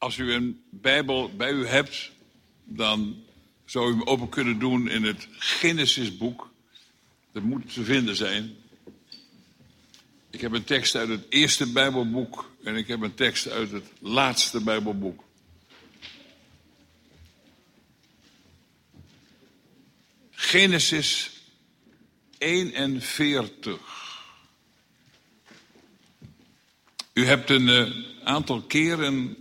Als u een Bijbel bij u hebt, dan zou u hem open kunnen doen in het Genesisboek. Dat moet te vinden zijn. Ik heb een tekst uit het eerste Bijbelboek en ik heb een tekst uit het laatste Bijbelboek. Genesis 41. U hebt een uh, aantal keren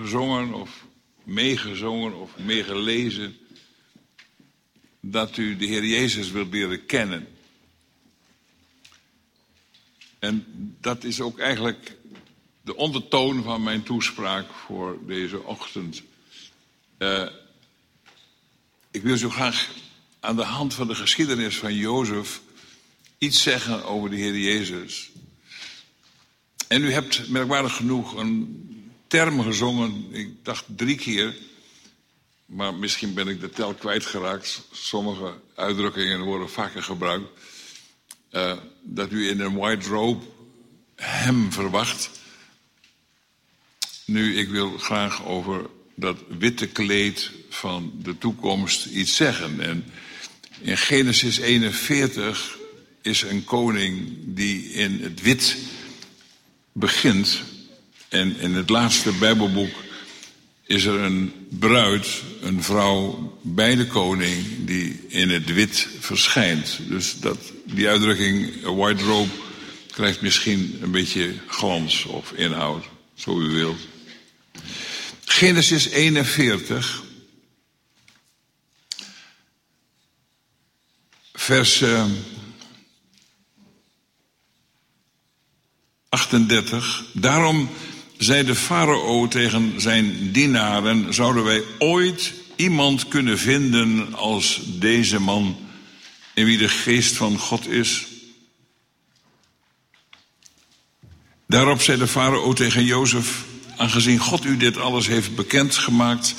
gezongen of meegezongen of meegelezen dat u de Heer Jezus wilt leren kennen. En dat is ook eigenlijk de ondertoon van mijn toespraak voor deze ochtend. Uh, ik wil zo graag aan de hand van de geschiedenis van Jozef iets zeggen over de Heer Jezus. En u hebt merkwaardig genoeg een term gezongen, ik dacht drie keer, maar misschien ben ik de tel kwijtgeraakt. Sommige uitdrukkingen worden vaker gebruikt. Uh, dat u in een white robe hem verwacht. Nu, ik wil graag over dat witte kleed van de toekomst iets zeggen. En in Genesis 41 is een koning die in het wit begint. En in het laatste Bijbelboek is er een bruid, een vrouw bij de koning, die in het wit verschijnt. Dus dat, die uitdrukking white robe krijgt misschien een beetje glans of inhoud, zo u wilt. Genesis 41, vers 38. Daarom zei de farao tegen zijn dienaren: Zouden wij ooit iemand kunnen vinden als deze man, in wie de geest van God is? Daarop zei de farao tegen Jozef: Aangezien God u dit alles heeft bekendgemaakt,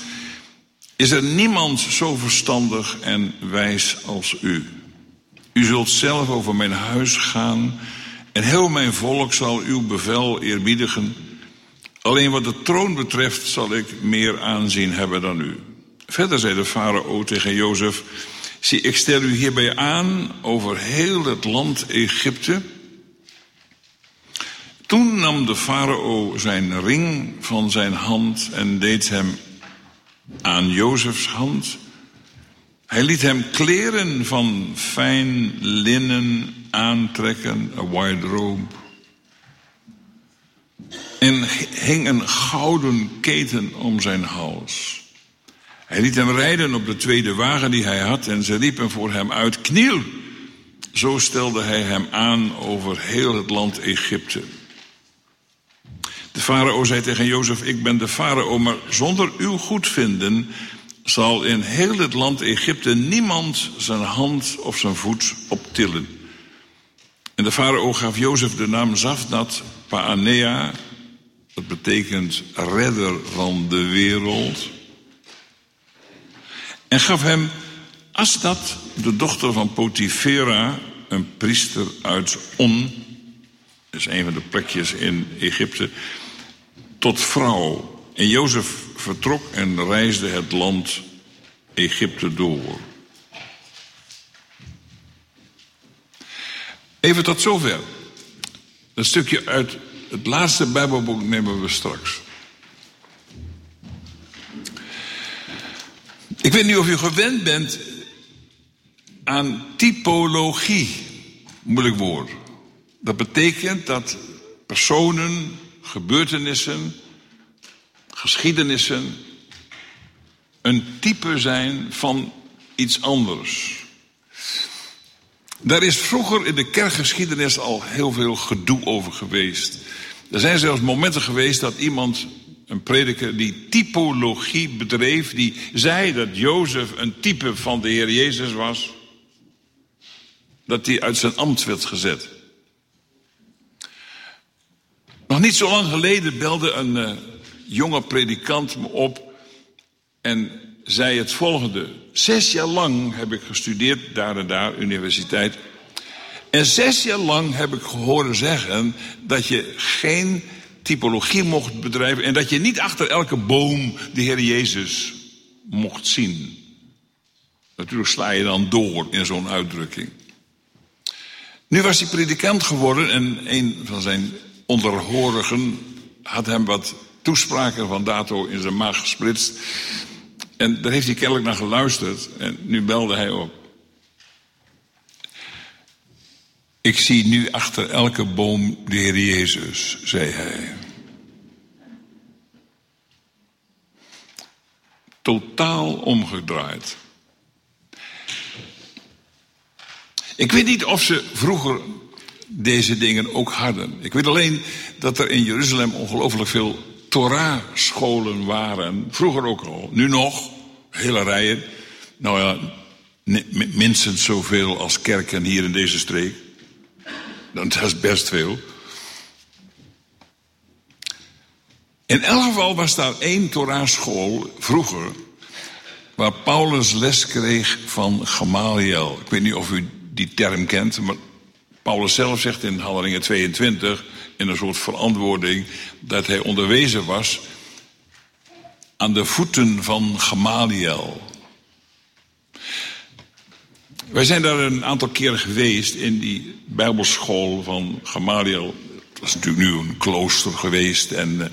is er niemand zo verstandig en wijs als u. U zult zelf over mijn huis gaan en heel mijn volk zal uw bevel eerbiedigen. Alleen wat de troon betreft zal ik meer aanzien hebben dan u. Verder zei de farao tegen Jozef: Zie, ik stel u hierbij aan over heel het land Egypte. Toen nam de farao zijn ring van zijn hand en deed hem aan Jozefs hand. Hij liet hem kleren van fijn linnen aantrekken, een white robe. En hing een gouden keten om zijn hals. Hij liet hem rijden op de tweede wagen die hij had en ze riepen voor hem uit: Kniel! Zo stelde hij hem aan over heel het land Egypte. De farao zei tegen Jozef: Ik ben de farao, maar zonder uw goedvinden zal in heel het land Egypte niemand zijn hand of zijn voet optillen. En de farao gaf Jozef de naam Zafnat Paanea. Dat betekent redder van de wereld. En gaf hem Asdat, de dochter van Potifera, een priester uit On. Dat is een van de plekjes in Egypte. Tot vrouw. En Jozef vertrok en reisde het land Egypte door. Even tot zover. Een stukje uit het laatste Bijbelboek nemen we straks. Ik weet niet of u gewend bent aan typologie. Moeilijk woord. Dat betekent dat personen, gebeurtenissen, geschiedenissen een type zijn van iets anders. Daar is vroeger in de kerkgeschiedenis al heel veel gedoe over geweest. Er zijn zelfs momenten geweest dat iemand, een prediker, die typologie bedreef, die zei dat Jozef een type van de Heer Jezus was, dat hij uit zijn ambt werd gezet. Nog niet zo lang geleden belde een uh, jonge predikant me op en zei het volgende. Zes jaar lang heb ik gestudeerd daar en daar, universiteit. En zes jaar lang heb ik gehoord zeggen dat je geen typologie mocht bedrijven en dat je niet achter elke boom de Heer Jezus mocht zien. Natuurlijk sla je dan door in zo'n uitdrukking. Nu was hij predikant geworden en een van zijn onderhorigen had hem wat toespraken van Dato in zijn maag gesplitst. En daar heeft hij kennelijk naar geluisterd en nu belde hij op. Ik zie nu achter elke boom de Heer Jezus, zei hij. Totaal omgedraaid. Ik weet niet of ze vroeger deze dingen ook hadden. Ik weet alleen dat er in Jeruzalem ongelooflijk veel Torah-scholen waren. Vroeger ook al. Nu nog, hele rijen. Nou ja, minstens zoveel als kerken hier in deze streek. Dat is best veel. In elk geval was daar één Torah-school vroeger. Waar Paulus les kreeg van Gamaliel. Ik weet niet of u die term kent, maar Paulus zelf zegt in Handelingen 22 in een soort verantwoording dat hij onderwezen was aan de voeten van Gamaliel. Wij zijn daar een aantal keren geweest in die Bijbelschool van Gamaliel. Dat is natuurlijk nu een klooster geweest en eh,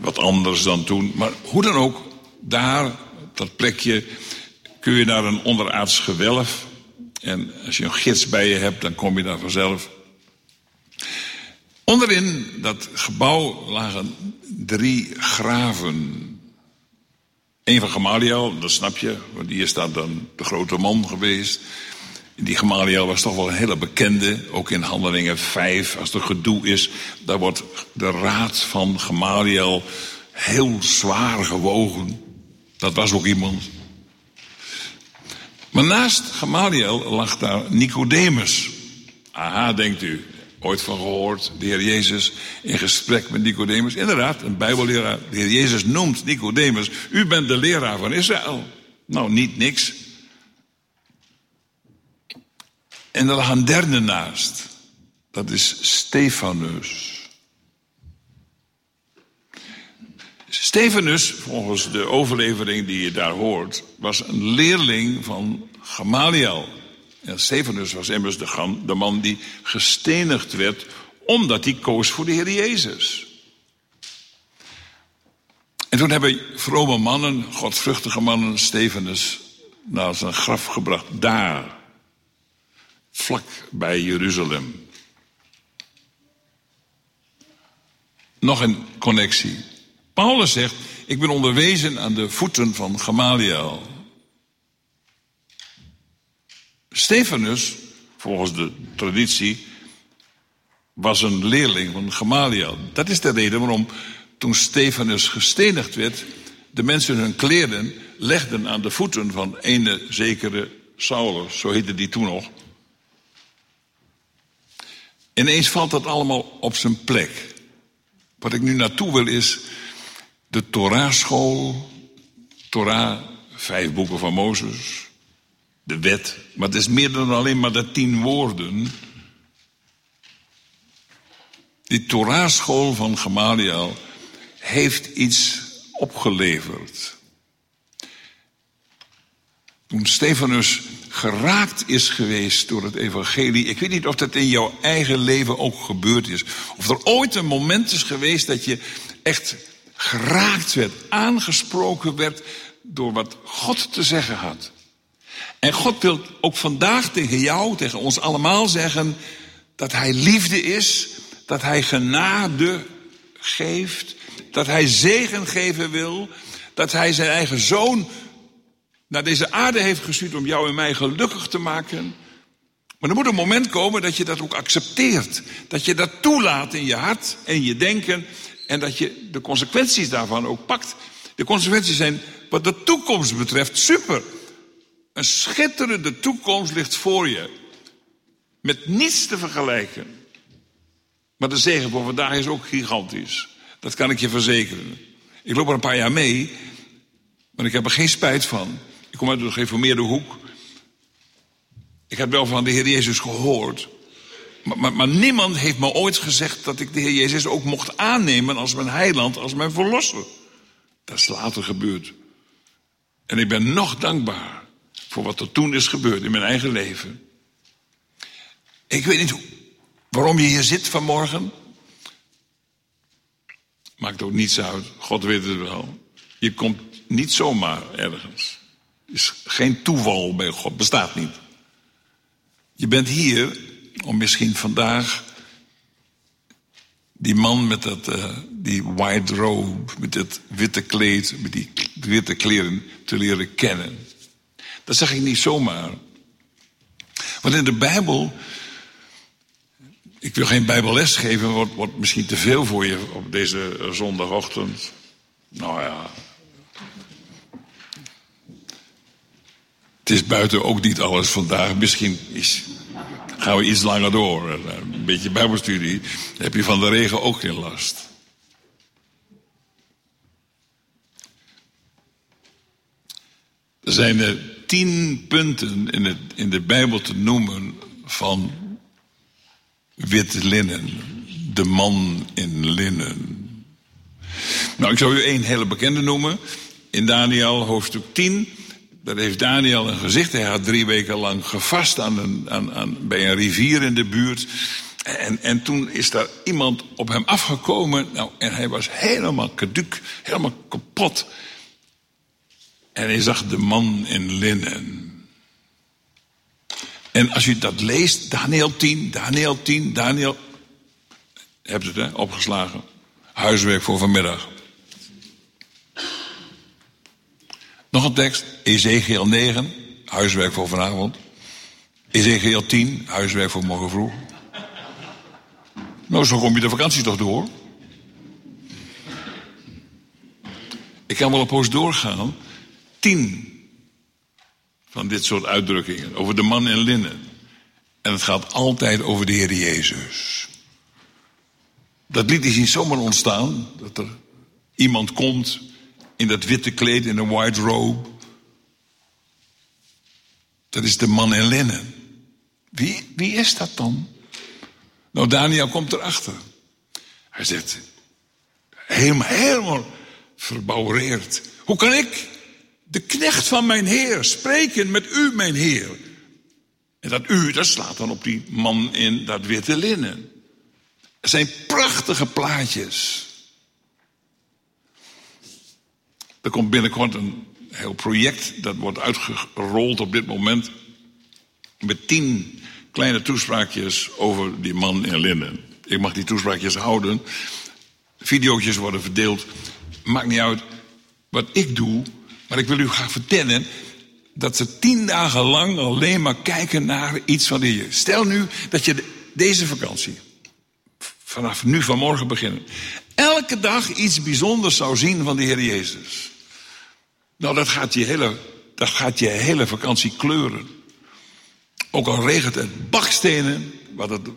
wat anders dan toen. Maar hoe dan ook, daar, dat plekje, kun je naar een onderaards gewelf. En als je een gids bij je hebt, dan kom je daar vanzelf. Onderin dat gebouw lagen drie graven. Eén van Gamaliel, dat snap je, want die is dan de grote man geweest. Die Gamaliel was toch wel een hele bekende, ook in Handelingen 5, als er gedoe is, daar wordt de raad van Gamaliel heel zwaar gewogen. Dat was ook iemand. Maar naast Gamaliel lag daar Nicodemus. Aha, denkt u, ooit van gehoord, de Heer Jezus in gesprek met Nicodemus. Inderdaad, een Bijbelleraar. De Heer Jezus noemt Nicodemus, u bent de leraar van Israël. Nou, niet niks. En er lag een derde naast. Dat is Stefanus. Stefanus, volgens de overlevering die je daar hoort, was een leerling van Gamaliel. En Stefanus was immers de, man die gestenigd werd omdat hij koos voor de Heer Jezus. En toen hebben vrome mannen, godvruchtige mannen, Stefanus naar zijn graf gebracht. Daar, vlak bij Jeruzalem. Nog een connectie. Paulus zegt, ik ben onderwezen aan de voeten van Gamaliel. Stefanus, volgens de traditie, was een leerling van Gamaliel. Dat is de reden waarom toen Stefanus gestenigd werd, de mensen hun kleren legden aan de voeten van ene zekere Saulus, zo heette die toen nog. Ineens valt dat allemaal op zijn plek. Wat ik nu naartoe wil is de Torah-school, Torah, vijf boeken van Mozes, de wet, maar het is meer dan alleen maar de tien woorden. Die Torah-school van Gamaliel heeft iets opgeleverd. Toen Stefanus geraakt is geweest door het evangelie. Ik weet niet of dat in jouw eigen leven ook gebeurd is. Of er ooit een moment is geweest dat je echt geraakt werd, aangesproken werd door wat God te zeggen had. En God wil ook vandaag tegen jou, tegen ons allemaal zeggen dat Hij liefde is, dat Hij genade geeft, dat Hij zegen geven wil, dat Hij zijn eigen zoon naar deze aarde heeft gestuurd om jou en mij gelukkig te maken. Maar er moet een moment komen dat je dat ook accepteert. Dat je dat toelaat in je hart en je denken. En dat je de consequenties daarvan ook pakt. De consequenties zijn wat de toekomst betreft super. Een schitterende toekomst ligt voor je. Met niets te vergelijken. Maar de zegen van vandaag is ook gigantisch. Dat kan ik je verzekeren. Ik loop er een paar jaar mee. Maar ik heb er geen spijt van. Ik kom uit de gereformeerde hoek. Ik heb wel van de Heer Jezus gehoord. maar, maar, maar, niemand heeft me ooit gezegd dat ik de Heer Jezus ook mocht aannemen als mijn heiland, als mijn verlosser. Dat is later gebeurd. En ik ben nog dankbaar voor wat er toen is gebeurd in mijn eigen leven. Ik weet niet waarom je hier zit vanmorgen. Maakt ook niets uit. God weet het wel. Je komt niet zomaar ergens. Is geen toeval bij God, bestaat niet. Je bent hier om misschien vandaag die man met dat, uh, die white robe, met dat witte kleed, met die witte kleren te leren kennen. Dat zeg ik niet zomaar. Want in de Bijbel, ik wil geen Bijbelles geven, wordt, wordt misschien te veel voor je op deze zondagochtend. Nou ja. Het is buiten ook niet alles vandaag. Misschien is gaan we iets langer door. Een beetje bijbelstudie. Heb je van de regen ook geen last. Er zijn er tien punten in, in de Bijbel te noemen van wit linnen. De man in linnen. Nou, ik zal u één hele bekende noemen. In Daniel hoofdstuk 10 dat heeft Daniel een gezicht. Hij had drie weken lang gevast aan een, aan, aan, bij een rivier in de buurt. En, en toen is daar iemand op hem afgekomen. Nou, en hij was helemaal caduc, helemaal kapot. En hij zag de man in linnen. En als u dat leest, Daniel 10, Daniel 10, Daniel. Hebt het, hè, opgeslagen. Huiswerk voor vanmiddag. Nog een tekst, Ezekiel 9, huiswerk voor vanavond. Ezekiel 10, huiswerk voor morgen vroeg. Nou, zo kom je de vakantie toch door. Ik kan wel een poos doorgaan. Tien van dit soort uitdrukkingen over de man in linnen. En het gaat altijd over de Heer Jezus. Dat lied is niet zomaar ontstaan. Dat er iemand komt in dat witte kleed, in een white robe. Dat is de man in linnen. Wie, wie is dat dan? Nou, Daniel komt erachter. Hij zegt, helemaal, helemaal verbouwereerd. Hoe kan ik, de knecht van mijn heer, spreken met u, mijn heer? En dat u, dat slaat dan op die man in dat witte linnen. Er zijn prachtige plaatjes. Er komt binnenkort een heel project, dat wordt uitgerold op dit moment. Met tien kleine toespraakjes over die man in linnen. Ik mag die toespraakjes houden. Videootjes worden verdeeld. Maakt niet uit wat ik doe. Maar ik wil u graag vertellen dat ze tien dagen lang alleen maar kijken naar iets van die. Stel nu dat je deze vakantie, vanaf nu vanmorgen beginnen, elke dag iets bijzonders zou zien van de Heer Jezus. Nou, dat gaat je hele, dat gaat je hele vakantie kleuren. Ook al regent het bakstenen, wat het,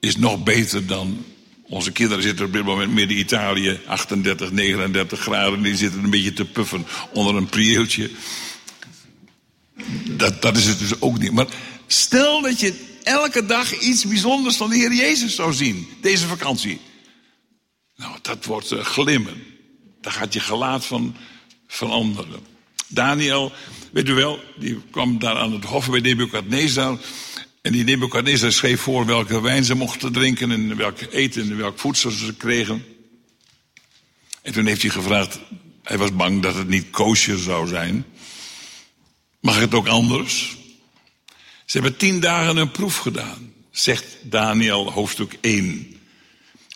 is nog beter dan onze kinderen zitten op dit moment midden Italië, 38, 39 graden. Die zitten een beetje te puffen onder een prieeltje. Dat, dat is het dus ook niet. Maar stel dat je elke dag iets bijzonders van de Heer Jezus zou zien, deze vakantie. Nou, dat wordt uh, glimmen. Daar gaat je gelaat van veranderen. Daniel, weet u wel, die kwam daar aan het hof bij Nebuchadnezzar. En die Nebuchadnezzar schreef voor welke wijn ze mochten drinken en welk eten en welk voedsel ze kregen. En toen heeft hij gevraagd, hij was bang dat het niet koosje zou zijn. Mag het ook anders? Ze hebben tien dagen een proef gedaan, zegt Daniel hoofdstuk 1.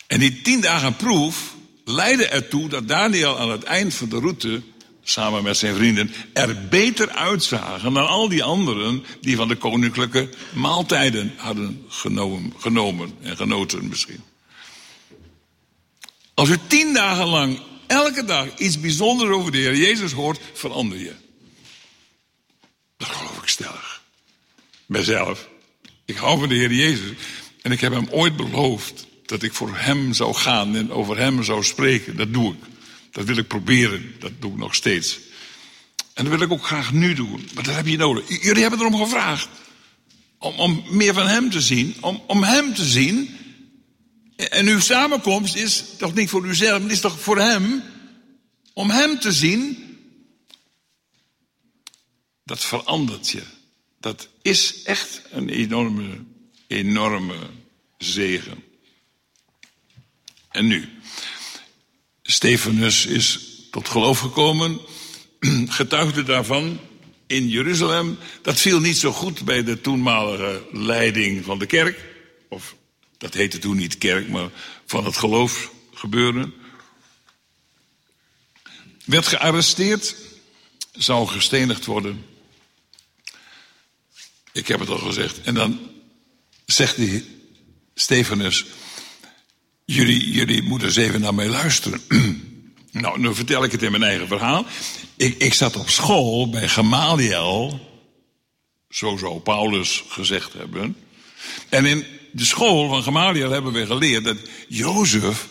En die tien dagen proef leidde ertoe dat Daniel aan het eind van de route samen met zijn vrienden, er beter uitzagen dan al die anderen die van de koninklijke maaltijden hadden genomen, en genoten misschien. Als u tien dagen lang elke dag iets bijzonders over de Heer Jezus hoort, verander je. Dat geloof ik stellig. Mijzelf. Ik hou van de Heer Jezus. En ik heb hem ooit beloofd dat ik voor hem zou gaan en over hem zou spreken. Dat doe ik. Dat wil ik proberen. Dat doe ik nog steeds. En dat wil ik ook graag nu doen. Maar dat heb je nodig. Jullie hebben erom gevraagd. om, om meer van hem te zien, om, om hem te zien. En uw samenkomst is toch niet voor uzelf, het is toch voor hem, om hem te zien. Dat verandert je. Dat is echt een enorme, enorme zegen. En nu, Stefanus is tot geloof gekomen, getuigde daarvan in Jeruzalem. Dat viel niet zo goed bij de toenmalige leiding van de kerk. Of dat heette toen niet kerk, maar van het geloof gebeuren. Werd gearresteerd, zou gestenigd worden. Ik heb het al gezegd. En dan zegt die Stefanus: jullie, jullie moeten eens even naar mij luisteren. nou, nu vertel ik het in mijn eigen verhaal. Ik, ik zat op school bij Gamaliel. Zo zou Paulus gezegd hebben. En in de school van Gamaliel hebben we geleerd dat Jozef.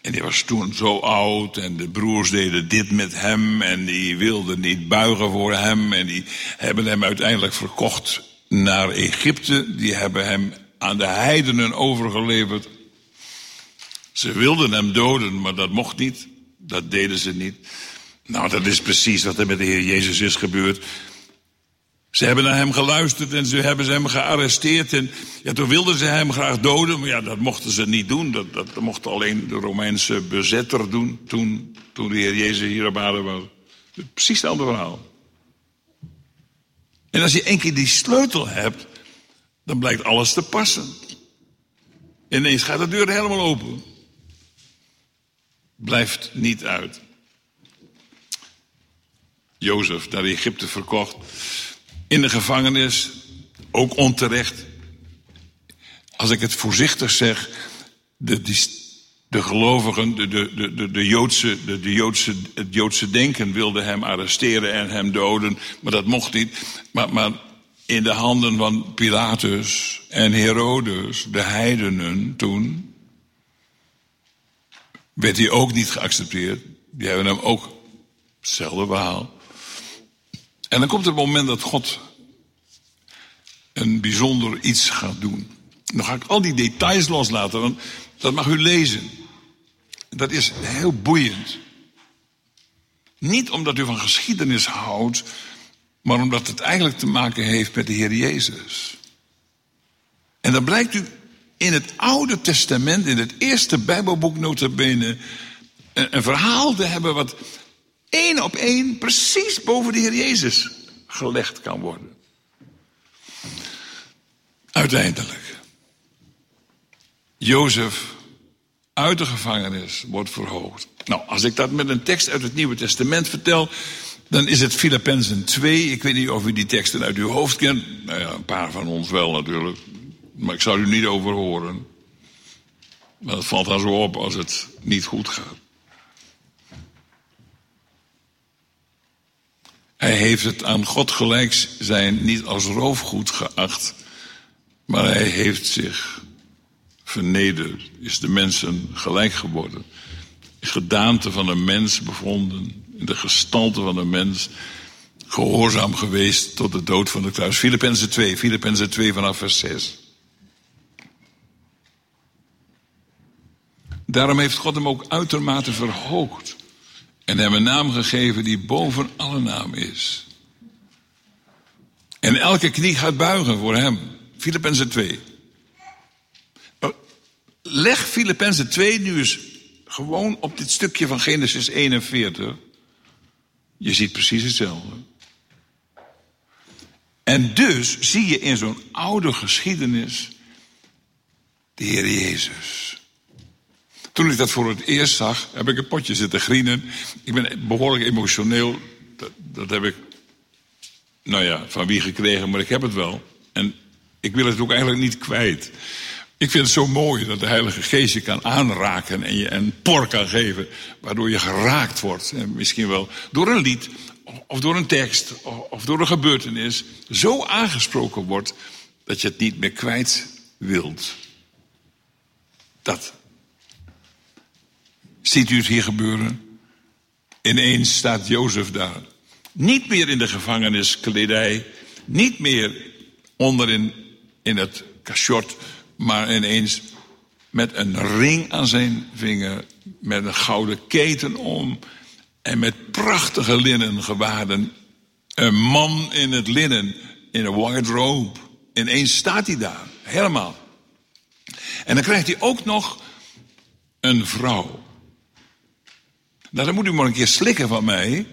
En die was toen zo oud en de broers deden dit met hem en die wilden niet buigen voor hem en die hebben hem uiteindelijk verkocht naar Egypte. Die hebben hem aan de heidenen overgeleverd. Ze wilden hem doden, maar dat mocht niet. Dat deden ze niet. Nou, dat is precies wat er met de Heer Jezus is gebeurd. Ze hebben naar hem geluisterd en ze hebben hem gearresteerd. En ja, toen wilden ze hem graag doden, maar ja, dat mochten ze niet doen. Dat, dat, mocht alleen de Romeinse bezetter doen toen, toen de Heer Jezus hier op aarde was. Precies het andere verhaal. En als je één keer die sleutel hebt, dan blijkt alles te passen. Ineens gaat de deur helemaal open. Blijft niet uit. Jozef naar Egypte verkocht. In de gevangenis, ook onterecht. Als ik het voorzichtig zeg, de, de gelovigen, de, de, de, de, Joodse, de, de Joodse, het Joodse denken wilde hem arresteren en hem doden, maar dat mocht niet. Maar, maar in de handen van Pilatus en Herodes, de heidenen toen, werd hij ook niet geaccepteerd. Die hebben hem ook hetzelfde verhaal. En dan komt het moment dat God een bijzonder iets gaat doen. Dan ga ik al die details loslaten, want dat mag u lezen. Dat is heel boeiend. Niet omdat u van geschiedenis houdt, maar omdat het eigenlijk te maken heeft met de Heer Jezus. En dan blijkt u in het Oude Testament, in het eerste Bijbelboek notabene, een, verhaal te hebben wat één op één precies boven de Heer Jezus gelegd kan worden. Uiteindelijk. Jozef uit de gevangenis wordt verhoogd. Nou, als ik dat met een tekst uit het Nieuwe Testament vertel, dan is het Filippenzen 2. Ik weet niet of u die teksten uit uw hoofd kent. Nou een paar van ons wel natuurlijk. Maar ik zou u niet over horen. Maar het valt dan zo op als het niet goed gaat. Hij heeft het aan God gelijk zijn niet als roofgoed geacht, maar hij heeft zich vernederd, is de mensen gelijk geworden, gedaante van een mens bevonden, in de gestalte van een mens, gehoorzaam geweest tot de dood van de kruis. Filippenzen 2, Filippenzen 2 vanaf vers 6. Daarom heeft God hem ook uitermate verhoogd en hem een naam gegeven die boven alle naam is. En elke knie gaat buigen voor hem. Filippenzen 2. Leg Filippenzen 2 nu eens gewoon op dit stukje van Genesis 41. Je ziet precies hetzelfde. En dus zie je in zo'n oude geschiedenis de Heer Jezus. Toen ik dat voor het eerst zag, heb ik een potje zitten grienen. Ik ben behoorlijk emotioneel. Dat, dat heb ik, nou ja, van wie gekregen, maar ik heb het wel. En ik wil het ook eigenlijk niet kwijt. Ik vind het zo mooi dat de Heilige Geest je kan aanraken en je een por kan geven, waardoor je geraakt wordt. En misschien wel door een lied, of door een tekst, of door een gebeurtenis, zo aangesproken wordt dat je het niet meer kwijt wilt. Dat. Ziet u het hier gebeuren? Ineens staat Jozef daar. Niet meer in de gevangeniskledij, niet meer onderin in het cachot, maar ineens met een ring aan zijn vinger, met een gouden keten om en met prachtige linnen gewaden. Een man in het linnen, in een white robe. Ineens staat hij daar, helemaal. En dan krijgt hij ook nog een vrouw. Nou, dan moet u maar een keer slikken van mij.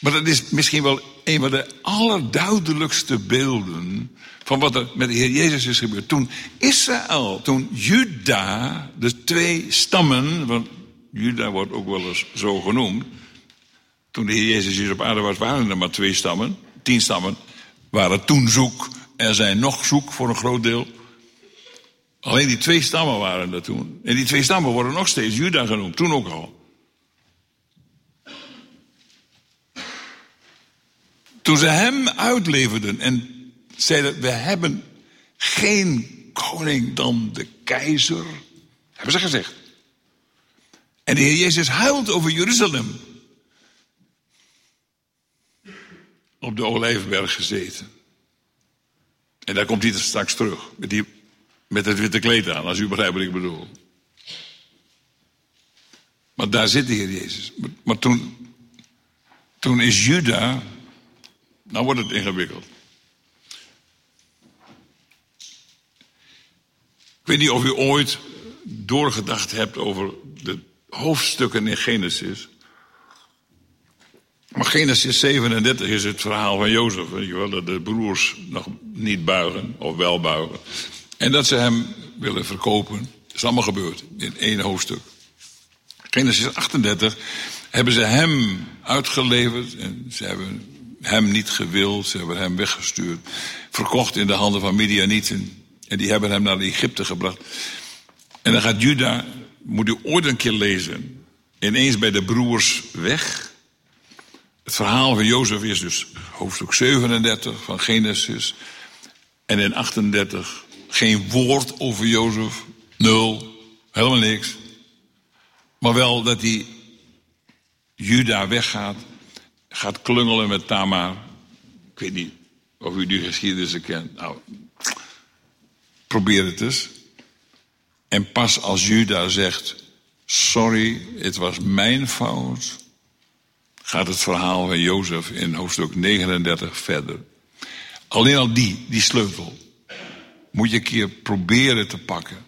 Maar dat is misschien wel een van de allerduidelijkste beelden van wat er met de Heer Jezus is gebeurd. Toen Israël, toen Juda, de twee stammen, want Juda wordt ook wel eens zo genoemd. Toen de Heer Jezus hier op aarde was, waren er maar twee stammen. Tien stammen waren toen zoek. Er zijn nog zoek voor een groot deel. Alleen die twee stammen waren er toen. En die twee stammen worden nog steeds Juda genoemd, toen ook al. Toen ze hem uitleverden en zeiden: We hebben geen koning dan de keizer. Hebben ze gezegd. En de Heer Jezus huilt over Jeruzalem. Op de Olijfberg gezeten. En daar komt hij straks terug. Met, die, met het witte kleed aan, als u begrijpt wat ik bedoel. Maar daar zit de Heer Jezus. Maar, toen, toen is Juda. Nou wordt het ingewikkeld. Ik weet niet of u ooit doorgedacht hebt over de hoofdstukken in Genesis. Maar Genesis 37 is het verhaal van Jozef. Weet je wel, dat de broers nog niet buigen, of wel buigen. En dat ze hem willen verkopen. Dat is allemaal gebeurd in één hoofdstuk. Genesis 38 hebben ze hem uitgeleverd. En ze hebben hem niet gewild. Ze hebben hem weggestuurd. Verkocht in de handen van Midianieten. En die hebben hem naar Egypte gebracht. En dan gaat Juda moet u ooit een keer lezen. Ineens bij de broers weg. Het verhaal van Jozef is dus hoofdstuk 37 van Genesis. En in 38 geen woord over Jozef. Nul. Helemaal niks. Maar wel dat hij Juda weggaat. Gaat klungelen met Tamar. Ik weet niet of u die geschiedenis kent. Nou, probeer het eens. En pas als Juda zegt: Sorry, het was mijn fout, gaat het verhaal van Jozef in hoofdstuk 39 verder. Alleen al die, die sleutel, moet je een keer proberen te pakken.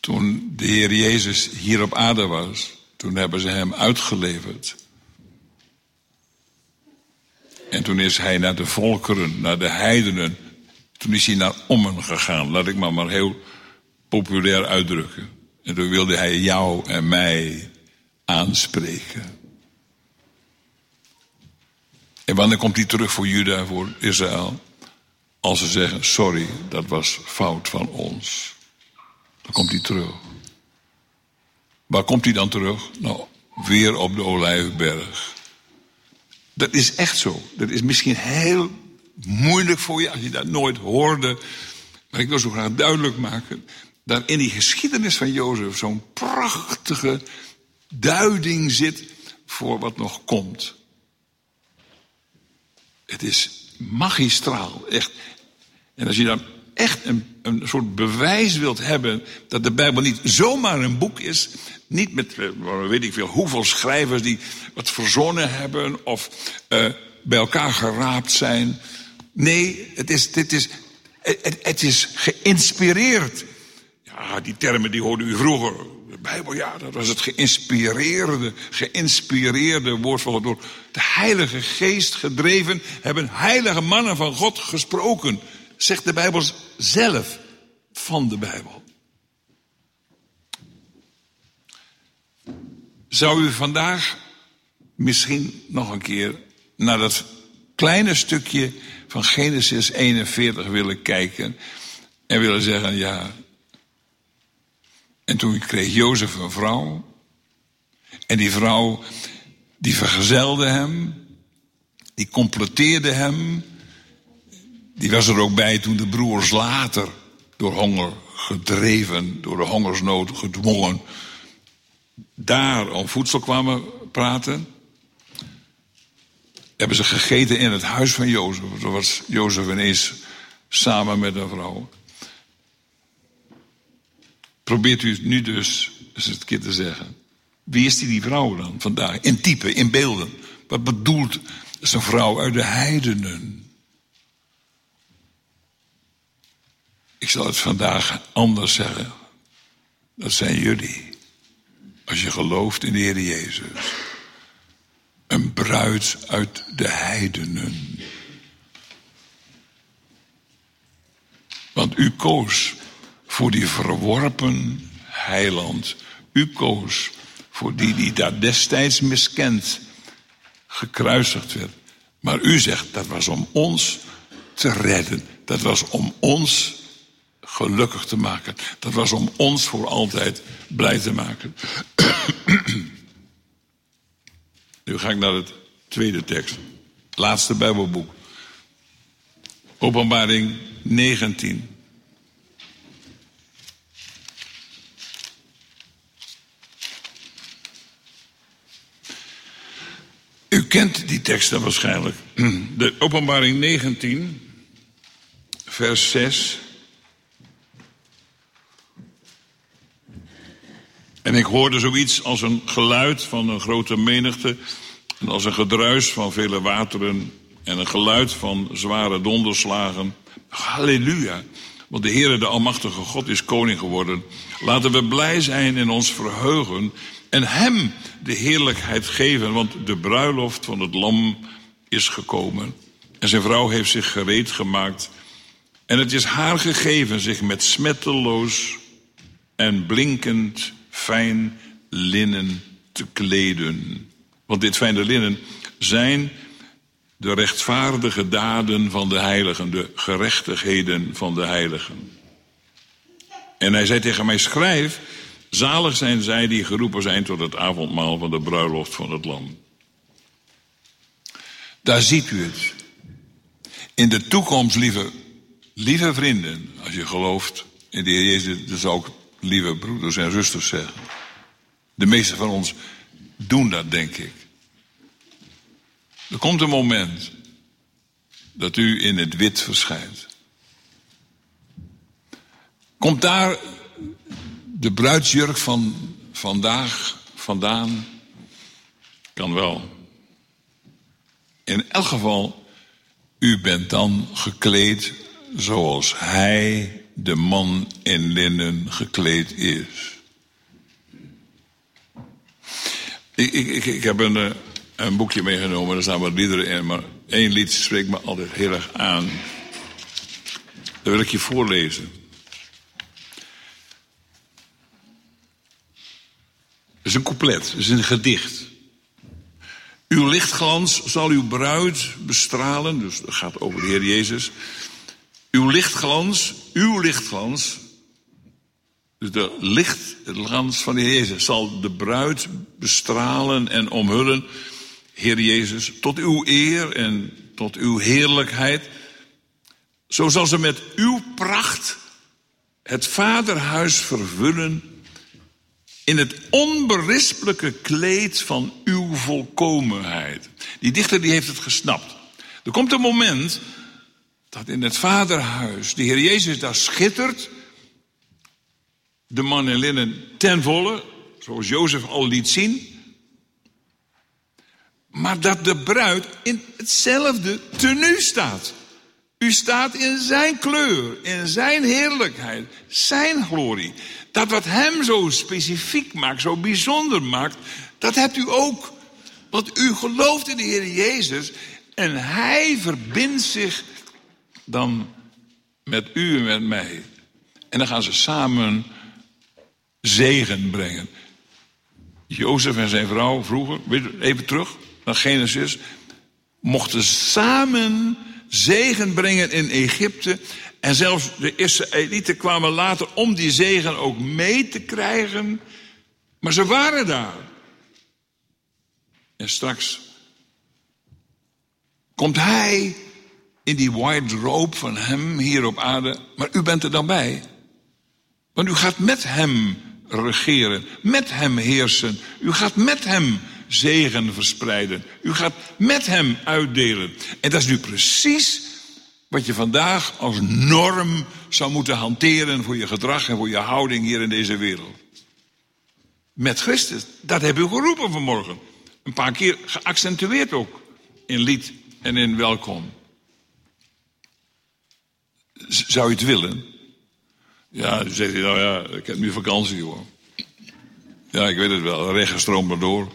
Toen de Heer Jezus hier op aarde was, toen hebben ze hem uitgeleverd. En toen is hij naar de volkeren, naar de heidenen. Toen is hij naar Ommen gegaan. Laat ik maar, maar heel populair uitdrukken. En toen wilde hij jou en mij aanspreken. En wanneer komt hij terug voor Juda, voor Israël? Als ze zeggen, sorry, dat was fout van ons. Dan komt hij terug. Waar komt hij dan terug? Nou, weer op de Olijfberg. Dat is echt zo. Dat is misschien heel moeilijk voor je als je dat nooit hoorde. Maar ik wil zo graag duidelijk maken dat in die geschiedenis van Jozef zo'n prachtige duiding zit voor wat nog komt. Het is magistraal, echt. En als je dan echt een, een soort bewijs wilt hebben dat de Bijbel niet zomaar een boek is, niet met eh, weet ik veel hoeveel schrijvers die wat verzonnen hebben of uh, bij elkaar geraapt zijn. Nee, het is, dit is, het, het is geïnspireerd Ah, die termen die hoorde u vroeger. De Bijbel, ja, dat was het geïnspireerde, geïnspireerde woord van. Door de Heilige Geest gedreven hebben heilige mannen van God gesproken. Zegt de Bijbel zelf van de Bijbel. Zou u vandaag misschien nog een keer naar dat kleine stukje van Genesis 41 willen kijken en willen zeggen, ja, en toen kreeg Jozef een vrouw. En die vrouw, die vergezelde hem. Die completeerde hem. Die was er ook bij toen de broers later door honger gedreven, door de hongersnood gedwongen, daar om voedsel kwamen praten. hebben ze gegeten in het huis van Jozef. Zo was Jozef ineens samen met een vrouw. Probeert u nu dus eens het keer te zeggen. Wie is die, die vrouw dan vandaag? In type, in beelden. Wat bedoelt is een vrouw uit de heidenen? Ik zal het vandaag anders zeggen. Dat zijn jullie. Als je gelooft in de Heer Jezus. Een bruid uit de heidenen. Want u koos voor die verworpen heiland. U koos voor die die daar destijds miskend gekruisigd werd. Maar u zegt dat was om ons te redden. Dat was om ons gelukkig te maken. Dat was om ons voor altijd blij te maken. nu ga ik naar het tweede tekst. Laatste Bijbelboek. Openbaring 19. U kent die teksten waarschijnlijk. De openbaring 19, vers 6. En ik hoorde zoiets als een geluid van een grote menigte. En als een gedruis van vele wateren. En een geluid van zware donderslagen. Halleluja. Want de Heere, de Almachtige God, is koning geworden. Laten we blij zijn en ons verheugen en hem de heerlijkheid geven, want de bruiloft van het lam is gekomen. En zijn vrouw heeft zich gereed gemaakt. En het is haar gegeven zich met smetteloos en blinkend fijn linnen te kleden. Want dit fijne linnen zijn de rechtvaardige daden van de heiligen, de gerechtigheden van de heiligen. En hij zei tegen mij: schrijf Zalig zijn zij die geroepen zijn tot het avondmaal van de bruiloft van het Lam. Daar ziet u het. In de toekomst, lieve, lieve vrienden, als je gelooft in de Heer Jezus, dan zou ik lieve broeders en zusters zeggen. De meeste van ons doen dat, denk ik. Er komt een moment dat u in het wit verschijnt. Komt daar de bruidsjurk van vandaag vandaan? Kan wel. In elk geval, u bent dan gekleed zoals hij, de man in linnen, gekleed is. Ik, ik, ik, heb een, eh, een boekje meegenomen, daar staan wat liederen in, maar één lied spreekt me altijd heel erg aan. Dat wil ik je voorlezen. is een couplet, is een gedicht. Uw lichtglans zal uw bruid bestralen, dus dat gaat over de Heer Jezus. Uw lichtglans, uw lichtglans, dus de lichtglans van de Heer Jezus zal de bruid bestralen en omhullen, Heer Jezus, tot uw eer en tot uw heerlijkheid. Zo zal ze met uw pracht het vaderhuis vervullen in het onberispelijke kleed van uw volkomenheid. Die dichter die heeft het gesnapt. Er komt een moment dat in het vaderhuis de Heer Jezus daar schittert. De man in linnen ten volle, zoals Jozef al liet zien. Maar dat de bruid in hetzelfde tenue staat. U staat in zijn kleur, in zijn heerlijkheid, zijn glorie. Dat wat hem zo specifiek maakt, zo bijzonder maakt, dat hebt u ook. Want u gelooft in de Heer Jezus en hij verbindt zich dan met u en met mij. En dan gaan ze samen zegen brengen. Jozef en zijn vrouw vroeger, even terug naar Genesis, mochten samen zegen brengen in Egypte. En zelfs de Israëlieten kwamen later om die zegen ook mee te krijgen. Maar ze waren daar. En straks komt hij in die white robe van hem hier op aarde. Maar u bent er dan bij. Want u gaat met hem regeren, met hem heersen. U gaat met hem zegen verspreiden. U gaat met hem uitdelen. En dat is nu precies wat je vandaag als norm zou moeten hanteren voor je gedrag en voor je houding hier in deze wereld. Met Christus. Dat heb u geroepen vanmorgen. Een paar keer geaccentueerd ook. In lied en in welkom. Zou je het willen? Ja, dan zegt hij, nou ja, ik heb nu vakantie hoor. Ja, ik weet het wel, de regen stroomt maar door.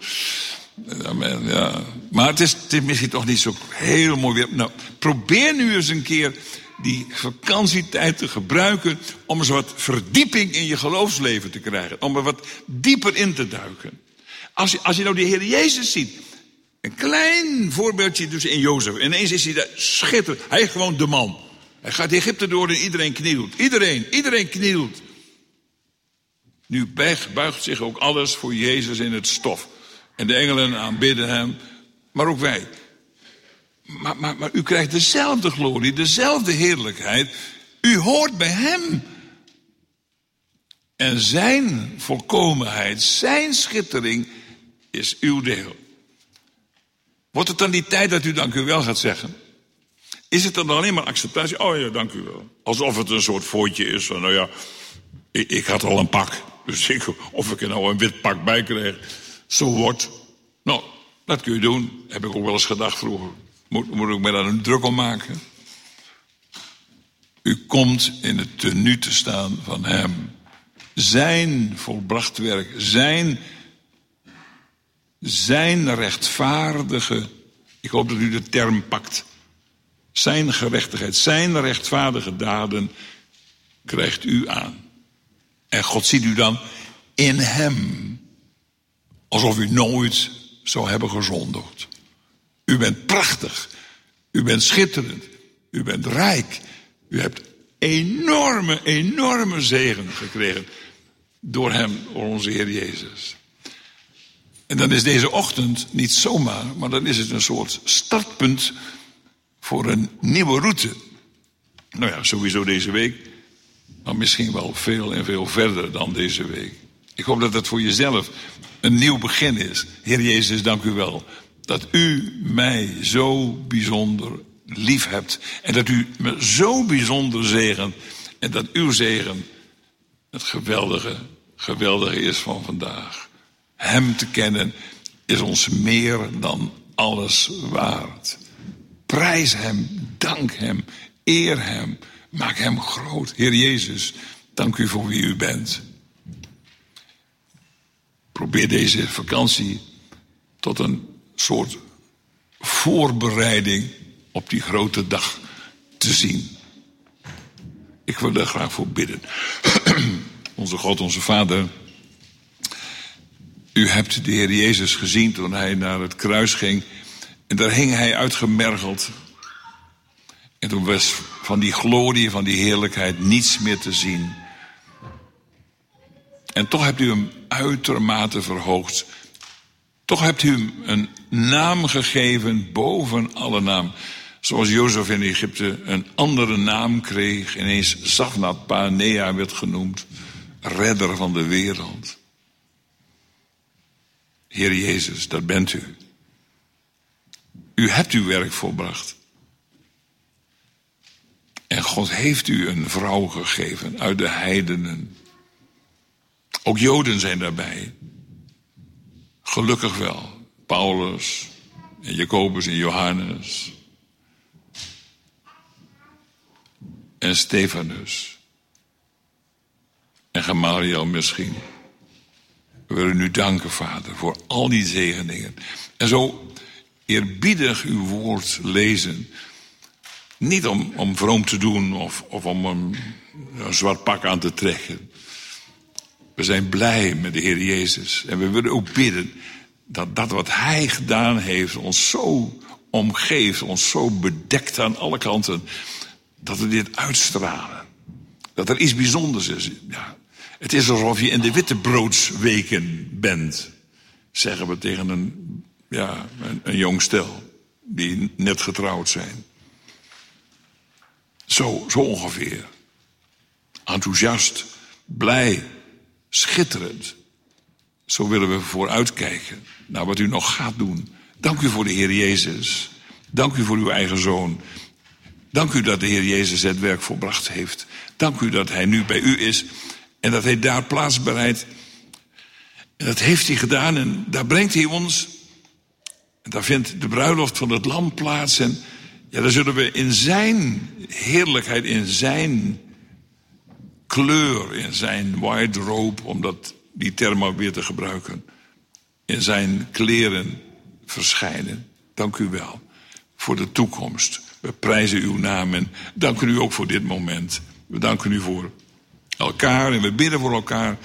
Ja, maar het is, misschien toch niet zo heel mooi weer. Nou, probeer nu eens een keer die vakantietijd te gebruiken om eens wat verdieping in je geloofsleven te krijgen. Om er wat dieper in te duiken. Als je, als je nou de Heer Jezus ziet, een klein voorbeeldje dus in Jozef. Ineens is hij daar schitterend. Hij is gewoon de man. Hij gaat Egypte door en iedereen knielt. Iedereen, iedereen knielt. Nu buigt zich ook alles voor Jezus in het stof. En de engelen aanbidden hem, maar ook wij. Maar, maar, maar u krijgt dezelfde glorie, dezelfde heerlijkheid. U hoort bij hem. En zijn volkomenheid, zijn schittering is uw deel. Wordt het dan die tijd dat u dank u wel gaat zeggen? Is het dan alleen maar acceptatie? Oh ja, dank u wel. Alsof het een soort voortje is van, nou ja, ik, ik had al een pak. Dus ik, of ik er nou een wit pak bij krijg, zo wordt. Nou, dat kun je doen. Heb ik ook wel eens gedacht vroeger. Moet, moet ik me daar een druk om maken? U komt in het tenue te staan van Hem. Zijn volbracht werk, zijn, zijn rechtvaardige, ik hoop dat u de term pakt, zijn gerechtigheid, zijn rechtvaardige daden krijgt u aan. En God ziet u dan in Hem, alsof u nooit zou hebben gezondigd. U bent prachtig. U bent schitterend. U bent rijk. U hebt enorme, enorme zegen gekregen. Door Hem, door onze Heer Jezus. En dan is deze ochtend niet zomaar, maar dan is het een soort startpunt voor een nieuwe route. Nou ja, sowieso deze week, maar misschien wel veel en veel verder dan deze week. Ik hoop dat het voor jezelf een nieuw begin is. Heer Jezus, dank u wel dat u mij zo bijzonder lief hebt. En dat u me zo bijzonder zegent. En dat uw zegen het geweldige, geweldige is van vandaag. Hem te kennen is ons meer dan alles waard. Prijs hem, dank hem, eer hem, maak hem groot. Heer Jezus, dank u voor wie u bent. Probeer deze vakantie tot een soort voorbereiding op die grote dag te zien. Ik wil daar graag voor bidden. onze God, onze Vader. U hebt de Heer Jezus gezien toen hij naar het kruis ging. En daar hing hij uitgemergeld. En toen was van die glorie, van die heerlijkheid niets meer te zien. En toch hebt u hem uitermate verhoogd. Toch hebt u hem een naam gegeven boven alle naam. Zoals Jozef in Egypte een andere naam kreeg. Ineens Zafnat Panea werd genoemd. Redder van de wereld. Heer Jezus, dat bent u. U hebt uw werk volbracht. En God heeft u een vrouw gegeven uit de heidenen. Ook Joden zijn daarbij. Gelukkig wel. Paulus en Jacobus en Johannes. En Stefanus. En Gamaliel misschien. We willen u danken, Vader, voor al die zegeningen. En zo eerbiedig uw woord lezen. Niet om, om vroom te doen of, of om een, zwart pak aan te trekken. We zijn blij met de Heer Jezus. En we willen ook bidden dat dat wat Hij gedaan heeft ons zo omgeeft, ons zo bedekt aan alle kanten, dat we dit uitstralen. Dat er iets bijzonders is. Ja, het is alsof je in de wittebroodsweken bent, zeggen we tegen een, ja, een, jong stel die net getrouwd zijn. Zo, zo ongeveer. Enthousiast, blij, schitterend. Zo willen we vooruitkijken naar wat u nog gaat doen. Dank u voor de Heer Jezus. Dank u voor uw eigen zoon. Dank u dat de Heer Jezus het werk volbracht heeft. Dank u dat hij nu bij u is en dat hij daar plaats bereidt. En dat heeft hij gedaan en daar brengt hij ons. En daar vindt de bruiloft van het lam plaats. En ja, daar zullen we in zijn heerlijkheid, in zijn kleur, in zijn white robe, om dat, die term weer te gebruiken, in zijn kleren verschijnen. Dank u wel voor de toekomst. We prijzen uw naam en danken u ook voor dit moment. We danken u voor elkaar en we bidden voor elkaar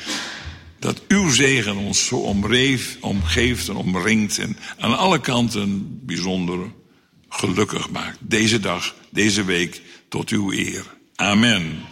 dat uw zegen ons zo omreef, omgeeft en omringt en aan alle kanten bijzonder gelukkig maakt. Deze dag, deze week, tot uw eer. Amen.